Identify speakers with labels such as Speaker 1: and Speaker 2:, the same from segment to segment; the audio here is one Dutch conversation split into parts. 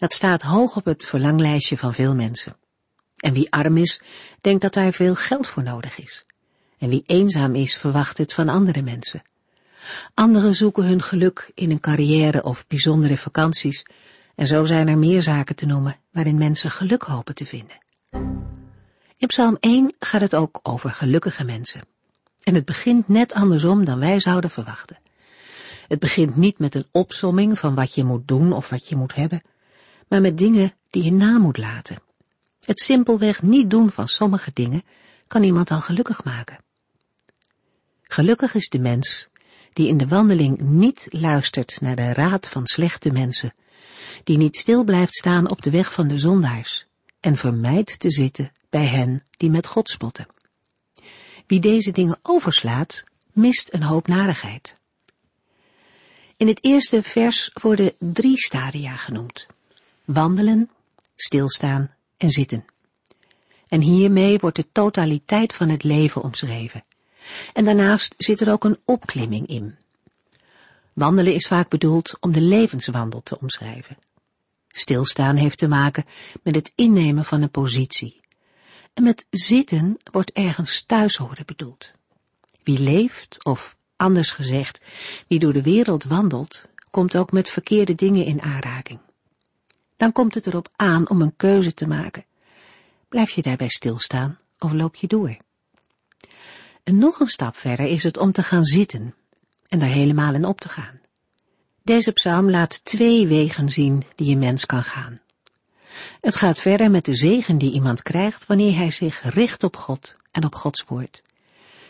Speaker 1: dat staat hoog op het verlanglijstje van veel mensen. En wie arm is, denkt dat daar veel geld voor nodig is. En wie eenzaam is, verwacht het van andere mensen. Anderen zoeken hun geluk in een carrière of bijzondere vakanties, en zo zijn er meer zaken te noemen waarin mensen geluk hopen te vinden. In Psalm 1 gaat het ook over gelukkige mensen. En het begint net andersom dan wij zouden verwachten. Het begint niet met een opsomming van wat je moet doen of wat je moet hebben, maar met dingen die je na moet laten. Het simpelweg niet doen van sommige dingen kan iemand al gelukkig maken. Gelukkig is de mens die in de wandeling niet luistert naar de raad van slechte mensen, die niet stil blijft staan op de weg van de zondaars en vermijdt te zitten bij hen die met God spotten. Wie deze dingen overslaat, mist een hoop narigheid. In het eerste vers worden drie stadia genoemd wandelen, stilstaan en zitten. En hiermee wordt de totaliteit van het leven omschreven. En daarnaast zit er ook een opklimming in. Wandelen is vaak bedoeld om de levenswandel te omschrijven. Stilstaan heeft te maken met het innemen van een positie. En met zitten wordt ergens thuis horen bedoeld. Wie leeft, of anders gezegd, wie door de wereld wandelt, komt ook met verkeerde dingen in aanraking dan komt het erop aan om een keuze te maken. Blijf je daarbij stilstaan of loop je door? En nog een stap verder is het om te gaan zitten en daar helemaal in op te gaan. Deze psalm laat twee wegen zien die een mens kan gaan. Het gaat verder met de zegen die iemand krijgt wanneer hij zich richt op God en op Gods woord.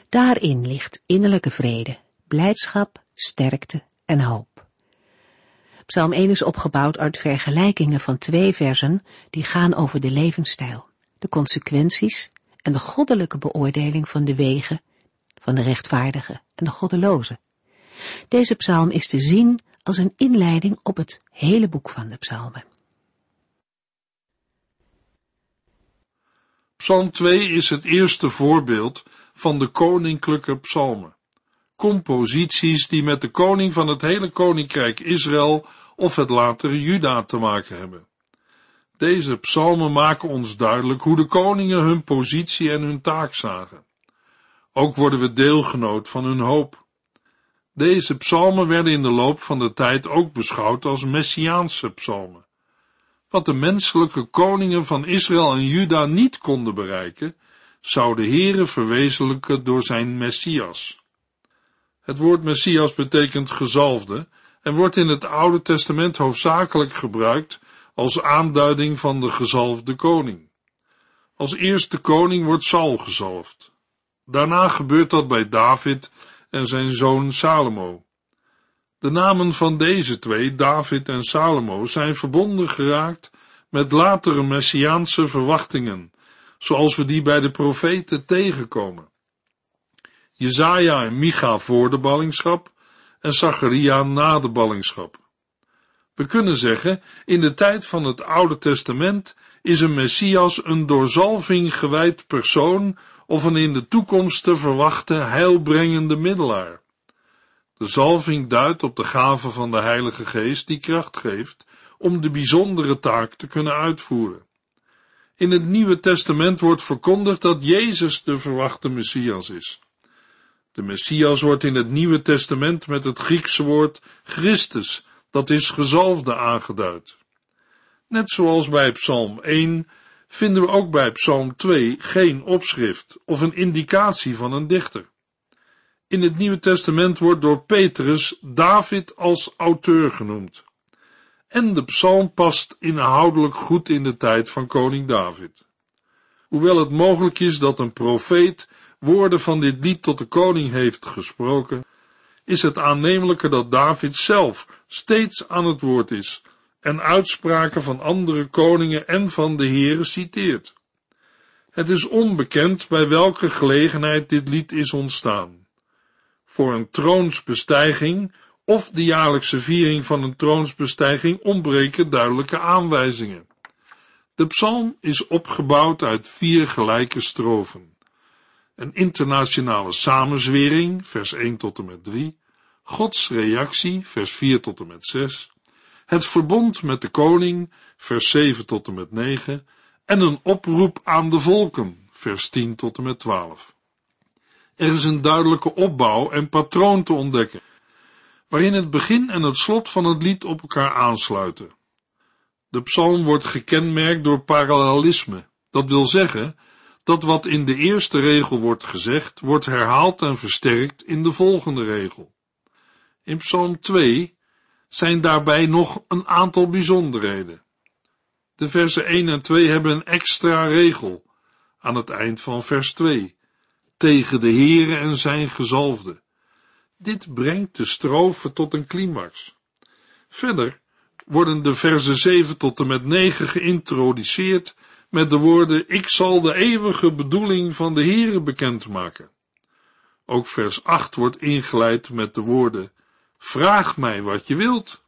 Speaker 1: Daarin ligt innerlijke vrede, blijdschap, sterkte en hoop. Psalm 1 is opgebouwd uit vergelijkingen van twee versen die gaan over de levensstijl, de consequenties en de goddelijke beoordeling van de wegen van de rechtvaardige en de goddeloze. Deze psalm is te zien als een inleiding op het hele boek van de psalmen.
Speaker 2: Psalm 2 is het eerste voorbeeld van de koninklijke psalmen. Composities die met de koning van het hele koninkrijk Israël of het latere Juda te maken hebben. Deze psalmen maken ons duidelijk hoe de koningen hun positie en hun taak zagen. Ook worden we deelgenoot van hun hoop. Deze psalmen werden in de loop van de tijd ook beschouwd als messiaanse psalmen. Wat de menselijke koningen van Israël en Juda niet konden bereiken, zou de Heere verwezenlijken door zijn Messias. Het woord Messias betekent gezalfde en wordt in het Oude Testament hoofdzakelijk gebruikt als aanduiding van de gezalfde koning. Als eerste koning wordt Saul gezalfd. Daarna gebeurt dat bij David en zijn zoon Salomo. De namen van deze twee, David en Salomo, zijn verbonden geraakt met latere messiaanse verwachtingen, zoals we die bij de profeten tegenkomen. Jezaja en Micha voor de ballingschap en Zacharia na de ballingschap. We kunnen zeggen, in de tijd van het Oude Testament is een Messias een door zalving gewijd persoon of een in de toekomst te verwachten heilbrengende middelaar. De zalving duidt op de gave van de Heilige Geest die kracht geeft om de bijzondere taak te kunnen uitvoeren. In het Nieuwe Testament wordt verkondigd dat Jezus de verwachte Messias is. De Messias wordt in het Nieuwe Testament met het Griekse woord Christus, dat is gezalfde, aangeduid. Net zoals bij Psalm 1 vinden we ook bij Psalm 2 geen opschrift of een indicatie van een dichter. In het Nieuwe Testament wordt door Petrus David als auteur genoemd. En de psalm past inhoudelijk goed in de tijd van koning David. Hoewel het mogelijk is dat een profeet woorden van dit lied tot de koning heeft gesproken, is het aannemelijker dat David zelf steeds aan het woord is en uitspraken van andere koningen en van de heren citeert. Het is onbekend bij welke gelegenheid dit lied is ontstaan. Voor een troonsbestijging of de jaarlijkse viering van een troonsbestijging ontbreken duidelijke aanwijzingen. De psalm is opgebouwd uit vier gelijke strofen. Een internationale samenzwering, vers 1 tot en met 3, Gods reactie, vers 4 tot en met 6, het verbond met de koning, vers 7 tot en met 9, en een oproep aan de volken, vers 10 tot en met 12. Er is een duidelijke opbouw en patroon te ontdekken, waarin het begin en het slot van het lied op elkaar aansluiten. De psalm wordt gekenmerkt door parallelisme, dat wil zeggen dat wat in de eerste regel wordt gezegd, wordt herhaald en versterkt in de volgende regel. In Psalm 2 zijn daarbij nog een aantal bijzonderheden. De versen 1 en 2 hebben een extra regel aan het eind van vers 2, tegen de Heere en zijn gezalfde. Dit brengt de strofe tot een climax. Verder worden de versen 7 tot en met 9 geïntroduceerd met de woorden, ik zal de eeuwige bedoeling van de Heere bekendmaken. Ook vers 8 wordt ingeleid met de woorden, vraag mij wat je wilt.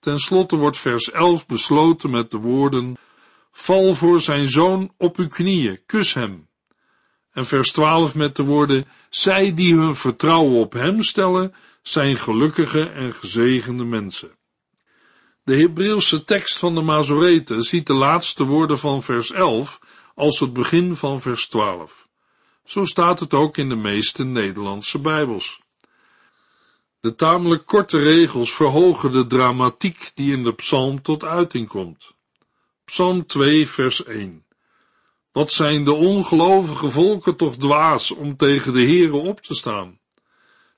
Speaker 2: Ten slotte wordt vers 11 besloten met de woorden, val voor zijn zoon op uw knieën, kus hem. En vers 12 met de woorden, zij die hun vertrouwen op hem stellen, zijn gelukkige en gezegende mensen. De Hebreeuwse tekst van de Mazoreten ziet de laatste woorden van vers 11 als het begin van vers 12. Zo staat het ook in de meeste Nederlandse Bijbels. De tamelijk korte regels verhogen de dramatiek die in de psalm tot uiting komt. Psalm 2, vers 1. Wat zijn de ongelovige volken toch dwaas om tegen de Heere op te staan?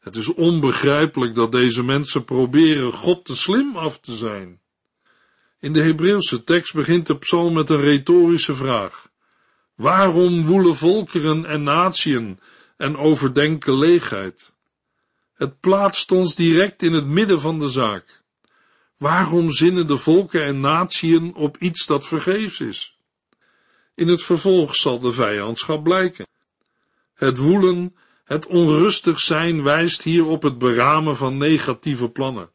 Speaker 2: Het is onbegrijpelijk dat deze mensen proberen God te slim af te zijn. In de Hebreeuwse tekst begint de psalm met een retorische vraag. Waarom woelen volkeren en natieën en overdenken leegheid? Het plaatst ons direct in het midden van de zaak. Waarom zinnen de volken en natieën op iets dat vergeefs is? In het vervolg zal de vijandschap blijken. Het woelen, het onrustig zijn wijst hier op het beramen van negatieve plannen.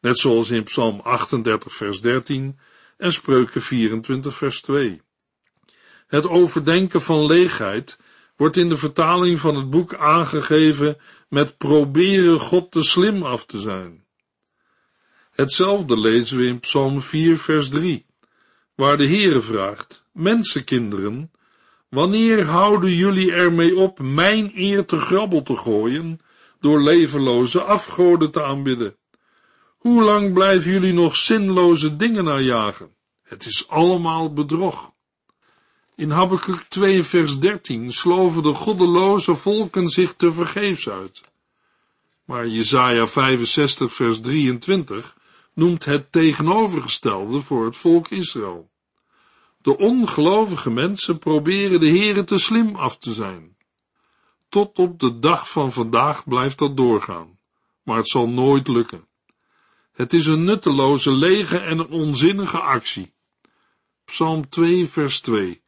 Speaker 2: Net zoals in Psalm 38 vers 13 en Spreuken 24 vers 2. Het overdenken van leegheid wordt in de vertaling van het boek aangegeven met proberen God te slim af te zijn. Hetzelfde lezen we in Psalm 4 vers 3, waar de Heere vraagt, mensenkinderen, wanneer houden jullie ermee op mijn eer te grabbel te gooien, door levenloze afgoden te aanbidden? Hoe lang blijven jullie nog zinloze dingen najagen? Het is allemaal bedrog. In Habakkuk 2 vers 13 sloven de goddeloze volken zich te vergeefs uit. Maar Jesaja 65 vers 23 noemt het tegenovergestelde voor het volk Israël. De ongelovige mensen proberen de Heere te slim af te zijn. Tot op de dag van vandaag blijft dat doorgaan, maar het zal nooit lukken. Het is een nutteloze, lege en een onzinnige actie. Psalm 2 vers 2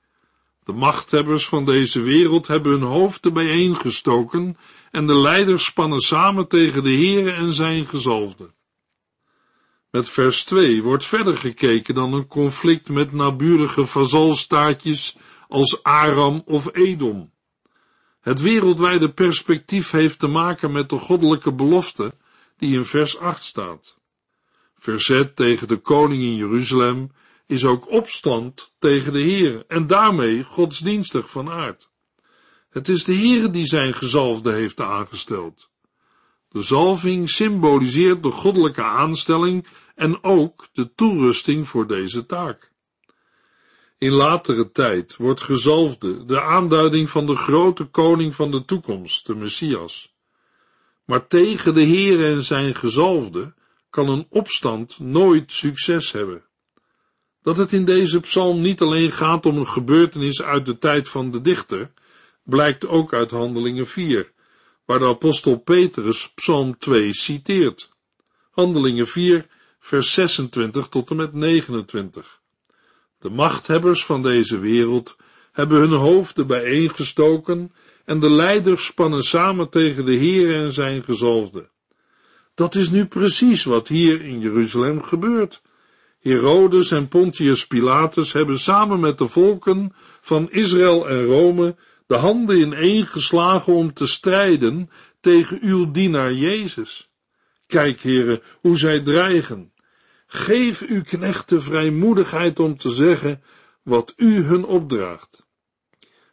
Speaker 2: de machthebbers van deze wereld hebben hun hoofden bijeengestoken en de leiders spannen samen tegen de Heere en zijn gezalfde. Met vers 2 wordt verder gekeken dan een conflict met naburige vazalstaatjes als Aram of Edom. Het wereldwijde perspectief heeft te maken met de goddelijke belofte die in vers 8 staat. Verzet tegen de koning in Jeruzalem is ook opstand tegen de Heer en daarmee godsdienstig van aard. Het is de Heer die zijn gezalfde heeft aangesteld. De zalving symboliseert de goddelijke aanstelling en ook de toerusting voor deze taak. In latere tijd wordt gezalfde de aanduiding van de grote koning van de toekomst, de Messias. Maar tegen de Heer en zijn gezalfde kan een opstand nooit succes hebben. Dat het in deze psalm niet alleen gaat om een gebeurtenis uit de tijd van de dichter, blijkt ook uit Handelingen 4, waar de apostel Petrus psalm 2 citeert. Handelingen 4, vers 26 tot en met 29. De machthebbers van deze wereld hebben hun hoofden bijeengestoken en de leiders spannen samen tegen de Heer en zijn gezalfde. Dat is nu precies wat hier in Jeruzalem gebeurt. Herodes en Pontius Pilatus hebben samen met de volken van Israël en Rome de handen ineen geslagen om te strijden tegen uw dienaar Jezus. Kijk, heren, hoe zij dreigen. Geef uw knechten vrijmoedigheid om te zeggen wat u hun opdraagt.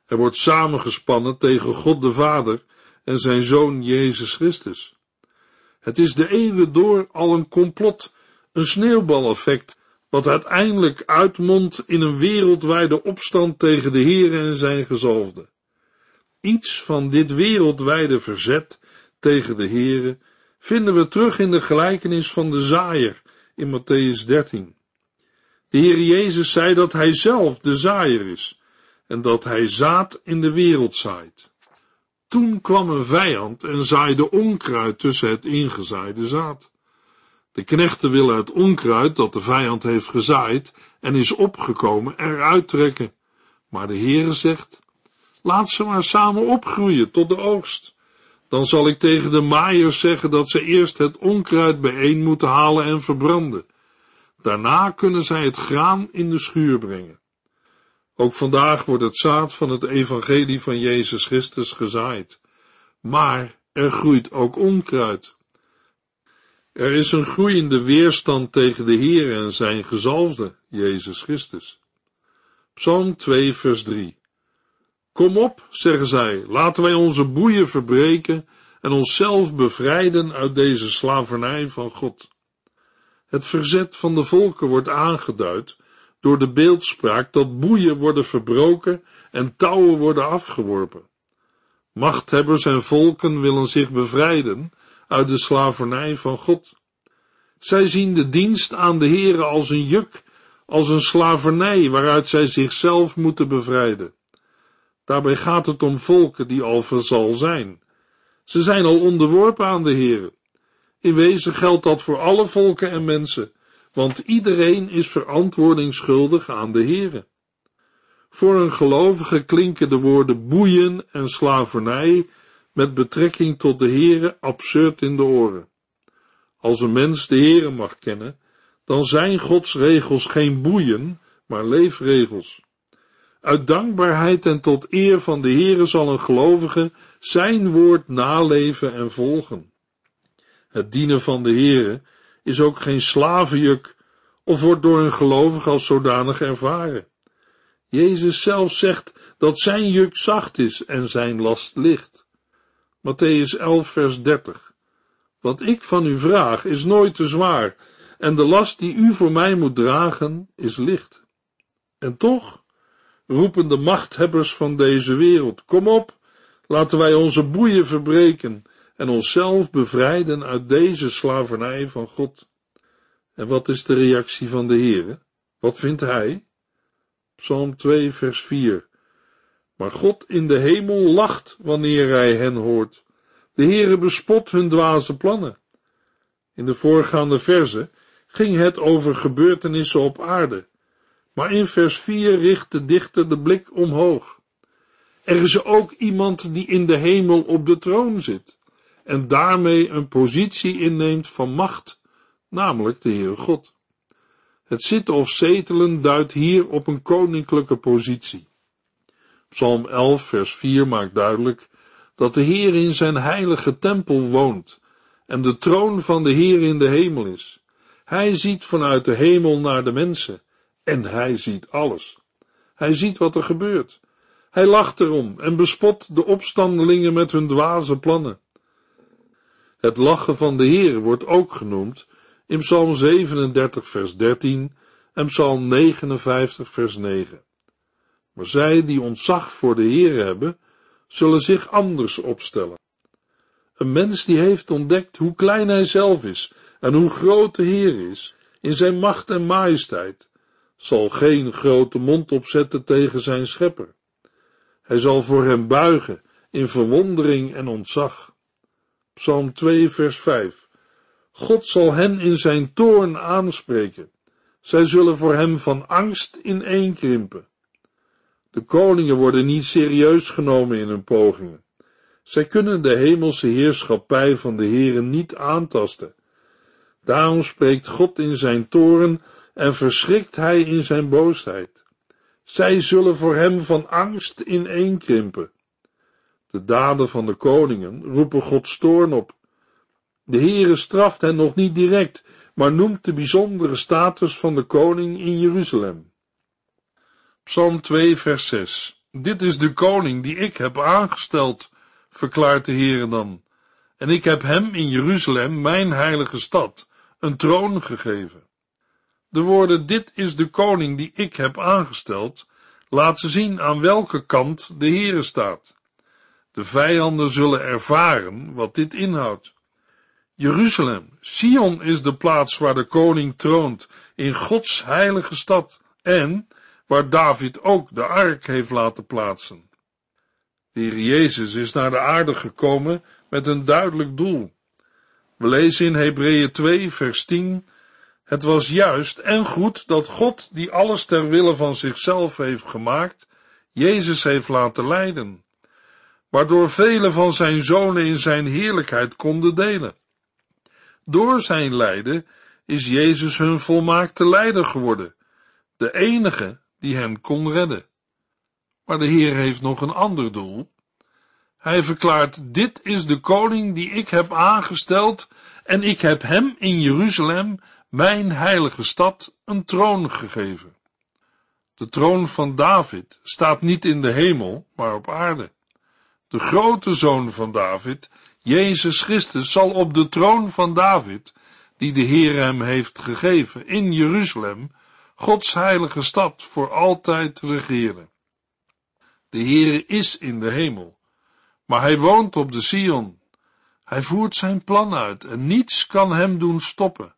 Speaker 2: Er wordt samengespannen tegen God de Vader en zijn Zoon Jezus Christus. Het is de eeuwen door al een complot, een sneeuwbaleffect, wat uiteindelijk uitmondt in een wereldwijde opstand tegen de Heer en zijn gezalfde. Iets van dit wereldwijde verzet tegen de Heere vinden we terug in de gelijkenis van de zaaier in Matthäus 13. De Heer Jezus zei dat Hij zelf de zaaier is en dat Hij zaad in de wereld zaait. Toen kwam een vijand en zaaide onkruid tussen het ingezaaide zaad. De knechten willen het onkruid dat de vijand heeft gezaaid en is opgekomen eruit trekken. Maar de Heere zegt, laat ze maar samen opgroeien tot de oogst. Dan zal ik tegen de maaiers zeggen dat ze eerst het onkruid bijeen moeten halen en verbranden. Daarna kunnen zij het graan in de schuur brengen. Ook vandaag wordt het zaad van het evangelie van Jezus Christus gezaaid. Maar er groeit ook onkruid. Er is een groeiende weerstand tegen de Heer en zijn gezalfde, Jezus Christus. Psalm 2 vers 3 Kom op, zeggen zij, laten wij onze boeien verbreken en onszelf bevrijden uit deze slavernij van God. Het verzet van de volken wordt aangeduid door de beeldspraak dat boeien worden verbroken en touwen worden afgeworpen. Machthebbers en volken willen zich bevrijden uit de slavernij van God. Zij zien de dienst aan de Here als een juk, als een slavernij waaruit zij zichzelf moeten bevrijden. Daarbij gaat het om volken die al verzal zijn. Ze zijn al onderworpen aan de Here. In wezen geldt dat voor alle volken en mensen, want iedereen is verantwoording schuldig aan de Here. Voor een gelovige klinken de woorden boeien en slavernij met betrekking tot de Here absurd in de oren. Als een mens de Here mag kennen, dan zijn Gods regels geen boeien, maar leefregels. Uit dankbaarheid en tot eer van de Heere zal een gelovige zijn woord naleven en volgen. Het dienen van de Heere is ook geen slavenjuk of wordt door een gelovige als zodanig ervaren. Jezus zelf zegt dat zijn juk zacht is en zijn last licht. Matthäus 11 vers 30 Wat ik van u vraag is nooit te zwaar en de last die u voor mij moet dragen is licht. En toch roepen de machthebbers van deze wereld, kom op, laten wij onze boeien verbreken en onszelf bevrijden uit deze slavernij van God. En wat is de reactie van de Heere? Wat vindt hij? Psalm 2 vers 4 Maar God in de hemel lacht wanneer hij hen hoort. De Heere bespot hun dwaze plannen. In de voorgaande verse ging het over gebeurtenissen op aarde, maar in vers 4 richt de dichter de blik omhoog. Er is ook iemand die in de hemel op de troon zit en daarmee een positie inneemt van macht, namelijk de Heere God. Het zitten of zetelen duidt hier op een koninklijke positie. Psalm 11 vers 4 maakt duidelijk dat de Heer in zijn heilige tempel woont en de troon van de Heer in de hemel is. Hij ziet vanuit de hemel naar de mensen en hij ziet alles. Hij ziet wat er gebeurt. Hij lacht erom en bespot de opstandelingen met hun dwaze plannen. Het lachen van de Heer wordt ook genoemd in Psalm 37 vers 13 en Psalm 59 vers 9. Maar zij die ontzag voor de Heer hebben, zullen zich anders opstellen. Een mens die heeft ontdekt hoe klein hij zelf is en hoe groot de Heer is, in zijn macht en majesteit, zal geen grote mond opzetten tegen zijn schepper. Hij zal voor hem buigen in verwondering en ontzag. Psalm 2 vers 5 God zal hen in zijn toorn aanspreken. Zij zullen voor hem van angst ineenkrimpen. De koningen worden niet serieus genomen in hun pogingen. Zij kunnen de hemelse heerschappij van de Heeren niet aantasten. Daarom spreekt God in zijn toren en verschrikt hij in zijn boosheid. Zij zullen voor hem van angst ineenkrimpen. De daden van de koningen roepen Gods toorn op. De Heere straft hen nog niet direct, maar noemt de bijzondere status van de koning in Jeruzalem. Psalm 2 vers 6 Dit is de koning die ik heb aangesteld, verklaart de Heere dan, en ik heb hem in Jeruzalem, mijn heilige stad, een troon gegeven. De woorden dit is de koning die ik heb aangesteld, laten zien aan welke kant de Heere staat. De vijanden zullen ervaren wat dit inhoudt. Jeruzalem, Sion is de plaats waar de koning troont, in Gods heilige stad, en waar David ook de ark heeft laten plaatsen. De Heer Jezus is naar de aarde gekomen met een duidelijk doel. We lezen in Hebreeën 2, vers 10, het was juist en goed dat God, die alles ter wille van zichzelf heeft gemaakt, Jezus heeft laten lijden, waardoor vele van zijn zonen in zijn heerlijkheid konden delen. Door zijn lijden is Jezus hun volmaakte leider geworden, de enige die hen kon redden. Maar de Heer heeft nog een ander doel. Hij verklaart, dit is de koning die ik heb aangesteld en ik heb hem in Jeruzalem, mijn heilige stad, een troon gegeven. De troon van David staat niet in de hemel, maar op aarde. De grote zoon van David, Jezus Christus, zal op de troon van David, die de Heer hem heeft gegeven, in Jeruzalem, Gods heilige stad, voor altijd regeren. De Heere is in de hemel, maar hij woont op de Sion. Hij voert zijn plan uit en niets kan hem doen stoppen.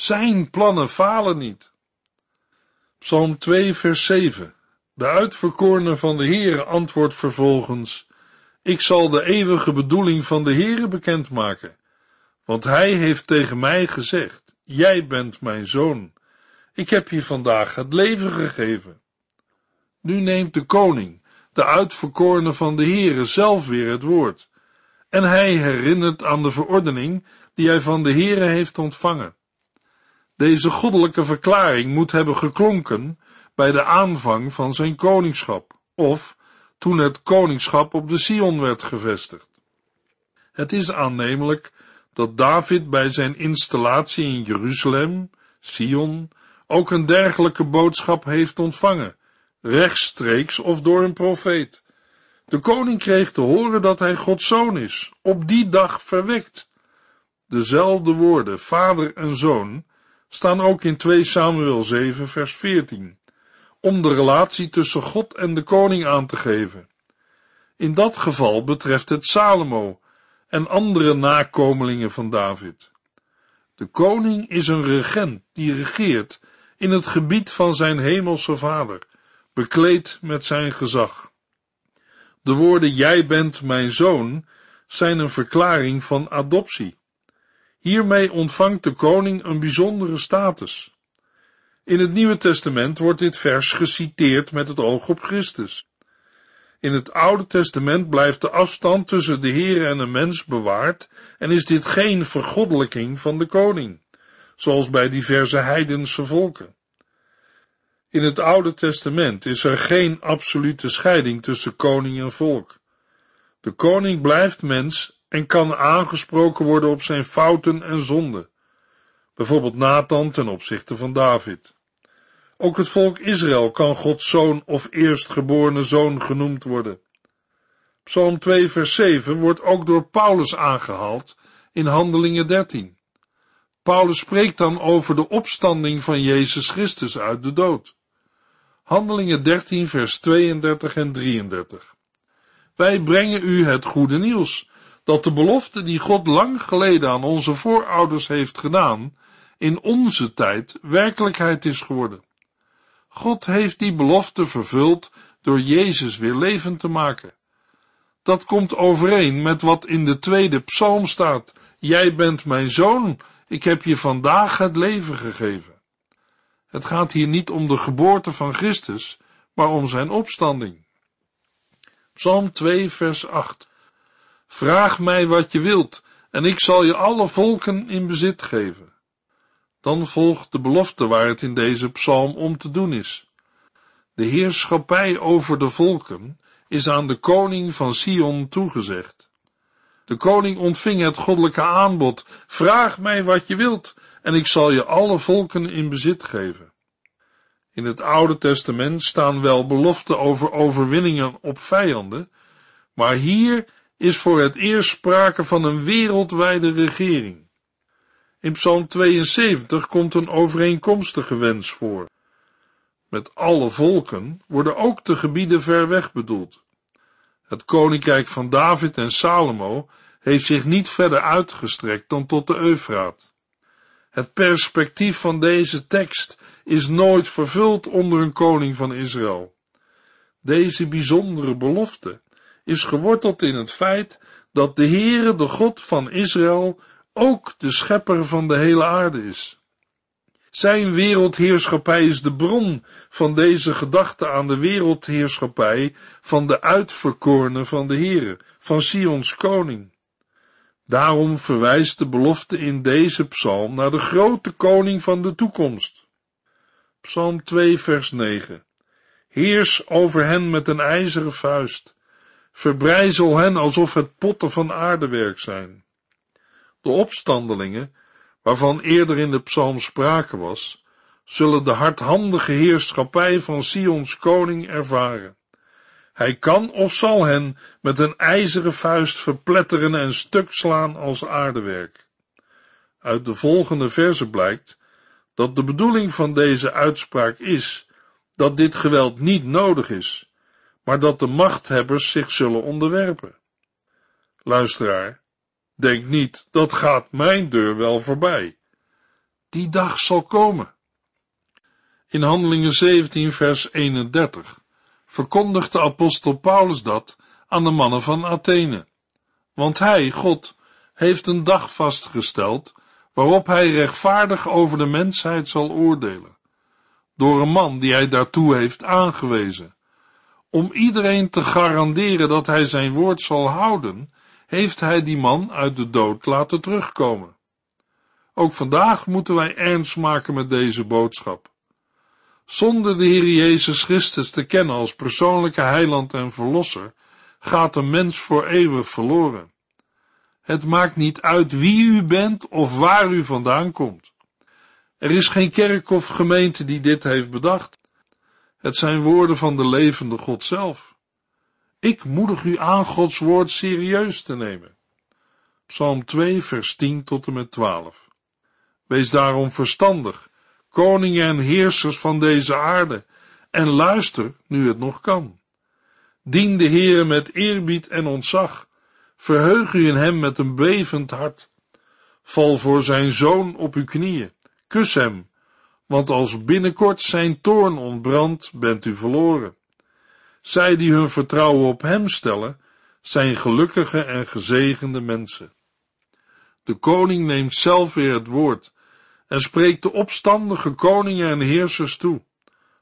Speaker 2: Zijn plannen falen niet. Psalm 2 vers 7 De uitverkorene van de Heere antwoordt vervolgens, ik zal de eeuwige bedoeling van de Heere bekendmaken, want hij heeft tegen mij gezegd, jij bent mijn zoon, ik heb je vandaag het leven gegeven. Nu neemt de koning, de uitverkorene van de Heere, zelf weer het woord, en hij herinnert aan de verordening die hij van de Heere heeft ontvangen. Deze goddelijke verklaring moet hebben geklonken bij de aanvang van zijn koningschap, of toen het koningschap op de Sion werd gevestigd. Het is aannemelijk dat David bij zijn installatie in Jeruzalem, Sion, ook een dergelijke boodschap heeft ontvangen, rechtstreeks of door een profeet. De koning kreeg te horen dat hij Gods zoon is, op die dag verwekt. Dezelfde woorden, vader en zoon, staan ook in 2 Samuel 7 vers 14, om de relatie tussen God en de koning aan te geven. In dat geval betreft het Salomo en andere nakomelingen van David. De koning is een regent die regeert in het gebied van zijn hemelse vader, bekleed met zijn gezag. De woorden jij bent mijn zoon zijn een verklaring van adoptie. Hiermee ontvangt de koning een bijzondere status. In het Nieuwe Testament wordt dit vers geciteerd met het oog op Christus. In het Oude Testament blijft de afstand tussen de Heer en de mens bewaard en is dit geen vergoddelijking van de koning zoals bij diverse heidense volken. In het Oude Testament is er geen absolute scheiding tussen koning en volk. De koning blijft mens en kan aangesproken worden op zijn fouten en zonden, bijvoorbeeld Nathan ten opzichte van David. Ook het volk Israël kan Gods zoon of eerstgeborene zoon genoemd worden. Psalm 2 vers 7 wordt ook door Paulus aangehaald in Handelingen 13. Paulus spreekt dan over de opstanding van Jezus Christus uit de dood. Handelingen 13, vers 32 en 33. Wij brengen u het goede nieuws, dat de belofte die God lang geleden aan onze voorouders heeft gedaan, in onze tijd werkelijkheid is geworden. God heeft die belofte vervuld door Jezus weer levend te maken. Dat komt overeen met wat in de tweede psalm staat. Jij bent mijn zoon, ik heb je vandaag het leven gegeven. Het gaat hier niet om de geboorte van Christus, maar om zijn opstanding. Psalm 2, vers 8. Vraag mij wat je wilt, en ik zal je alle volken in bezit geven. Dan volgt de belofte waar het in deze psalm om te doen is. De heerschappij over de volken is aan de koning van Sion toegezegd. De koning ontving het goddelijke aanbod, vraag mij wat je wilt, en ik zal je alle volken in bezit geven. In het Oude Testament staan wel beloften over overwinningen op vijanden, maar hier is voor het eerst sprake van een wereldwijde regering. In Psalm 72 komt een overeenkomstige wens voor. Met alle volken worden ook de gebieden ver weg bedoeld. Het koninkrijk van David en Salomo heeft zich niet verder uitgestrekt dan tot de Eufraat. Het perspectief van deze tekst is nooit vervuld onder een koning van Israël. Deze bijzondere belofte is geworteld in het feit dat de Heere, de God van Israël, ook de schepper van de hele aarde is. Zijn wereldheerschappij is de bron van deze gedachte aan de wereldheerschappij van de uitverkorene van de Heere, van Sions koning. Daarom verwijst de belofte in deze psalm naar de grote koning van de toekomst. Psalm 2 vers 9 Heers over hen met een ijzeren vuist, verbrijzel hen alsof het potten van aardewerk zijn. De opstandelingen, waarvan eerder in de psalm sprake was, zullen de hardhandige heerschappij van Sions koning ervaren. Hij kan of zal hen met een ijzeren vuist verpletteren en stuk slaan als aardewerk. Uit de volgende verse blijkt dat de bedoeling van deze uitspraak is dat dit geweld niet nodig is, maar dat de machthebbers zich zullen onderwerpen. Luisteraar, denk niet, dat gaat mijn deur wel voorbij. Die dag zal komen. In Handelingen 17 vers 31 verkondigt de apostel Paulus dat aan de mannen van Athene. Want hij, God, heeft een dag vastgesteld waarop hij rechtvaardig over de mensheid zal oordelen, door een man die hij daartoe heeft aangewezen. Om iedereen te garanderen dat hij zijn woord zal houden, heeft hij die man uit de dood laten terugkomen. Ook vandaag moeten wij ernst maken met deze boodschap. Zonder de Heer Jezus Christus te kennen als persoonlijke heiland en verlosser, gaat een mens voor eeuwig verloren. Het maakt niet uit wie u bent of waar u vandaan komt. Er is geen kerk of gemeente die dit heeft bedacht. Het zijn woorden van de levende God zelf. Ik moedig u aan Gods woord serieus te nemen. Psalm 2, vers 10 tot en met 12. Wees daarom verstandig koningen en heersers van deze aarde, en luister nu het nog kan. Dien de Heere met eerbied en ontzag, verheug u in hem met een bevend hart. Val voor zijn zoon op uw knieën, kus hem, want als binnenkort zijn toorn ontbrandt, bent u verloren. Zij die hun vertrouwen op hem stellen, zijn gelukkige en gezegende mensen. De koning neemt zelf weer het woord en spreekt de opstandige koningen en heersers toe.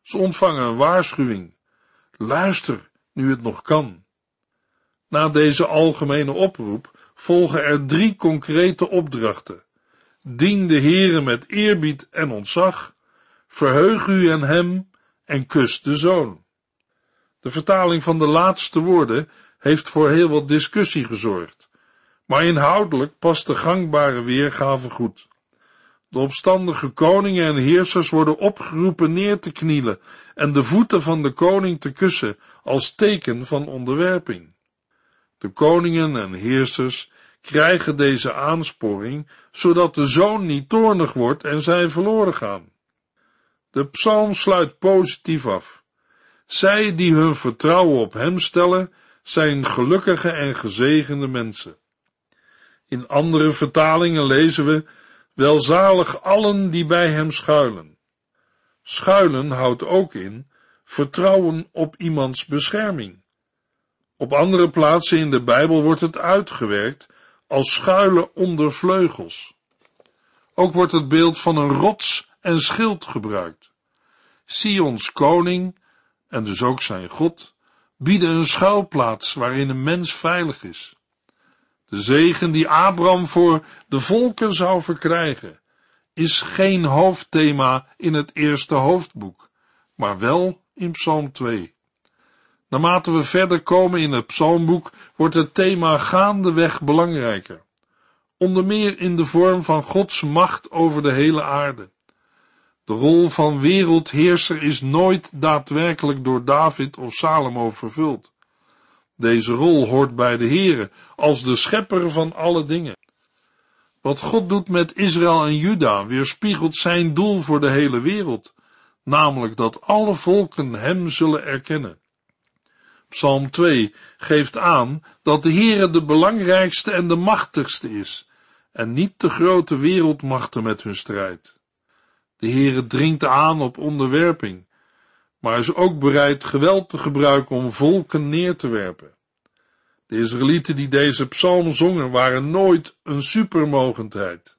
Speaker 2: Ze ontvangen een waarschuwing. Luister, nu het nog kan. Na deze algemene oproep volgen er drie concrete opdrachten. Dien de Heere met eerbied en ontzag, verheug u en hem en kus de zoon. De vertaling van de laatste woorden heeft voor heel wat discussie gezorgd, maar inhoudelijk past de gangbare weergave goed. De opstandige koningen en heersers worden opgeroepen neer te knielen en de voeten van de koning te kussen als teken van onderwerping. De koningen en heersers krijgen deze aansporing, zodat de zoon niet toornig wordt en zij verloren gaan. De psalm sluit positief af. Zij die hun vertrouwen op hem stellen, zijn gelukkige en gezegende mensen. In andere vertalingen lezen we Welzalig allen die bij hem schuilen. Schuilen houdt ook in vertrouwen op iemands bescherming. Op andere plaatsen in de Bijbel wordt het uitgewerkt als schuilen onder vleugels. Ook wordt het beeld van een rots en schild gebruikt. Sions koning, en dus ook zijn God, bieden een schuilplaats waarin een mens veilig is. De zegen die Abraham voor de volken zou verkrijgen, is geen hoofdthema in het eerste hoofdboek, maar wel in Psalm 2. Naarmate we verder komen in het psalmboek, wordt het thema gaandeweg belangrijker. Onder meer in de vorm van Gods macht over de hele aarde. De rol van wereldheerser is nooit daadwerkelijk door David of Salomo vervuld. Deze rol hoort bij de Heere als de schepper van alle dingen. Wat God doet met Israël en Juda weerspiegelt zijn doel voor de hele wereld, namelijk dat alle volken hem zullen erkennen. Psalm 2 geeft aan dat de Heere de belangrijkste en de machtigste is, en niet de grote wereldmachten met hun strijd. De Heere dringt aan op onderwerping, maar is ook bereid geweld te gebruiken om volken neer te werpen. De Israëlieten die deze psalm zongen waren nooit een supermogendheid.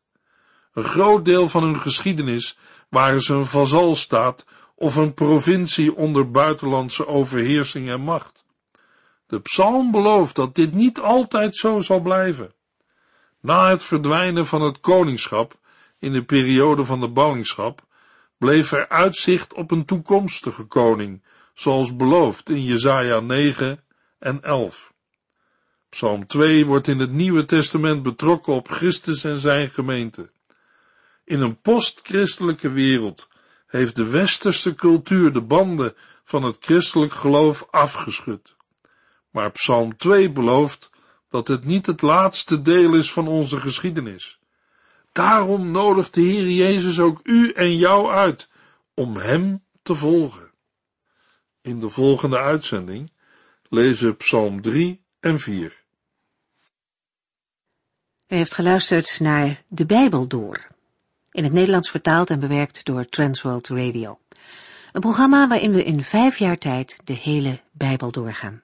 Speaker 2: Een groot deel van hun geschiedenis waren ze een vazalstaat of een provincie onder buitenlandse overheersing en macht. De psalm belooft dat dit niet altijd zo zal blijven. Na het verdwijnen van het koningschap in de periode van de ballingschap bleef er uitzicht op een toekomstige koning, zoals beloofd in Jesaja 9 en 11. Psalm 2 wordt in het Nieuwe Testament betrokken op Christus en zijn gemeente. In een postchristelijke wereld heeft de westerse cultuur de banden van het christelijk geloof afgeschud. Maar Psalm 2 belooft dat het niet het laatste deel is van onze geschiedenis. Daarom nodigt de Heer Jezus ook u en jou uit om Hem te volgen. In de volgende uitzending lezen we Psalm 3 en 4.
Speaker 1: U heeft geluisterd naar De Bijbel Door, in het Nederlands vertaald en bewerkt door Transworld Radio. Een programma waarin we in vijf jaar tijd de hele Bijbel doorgaan.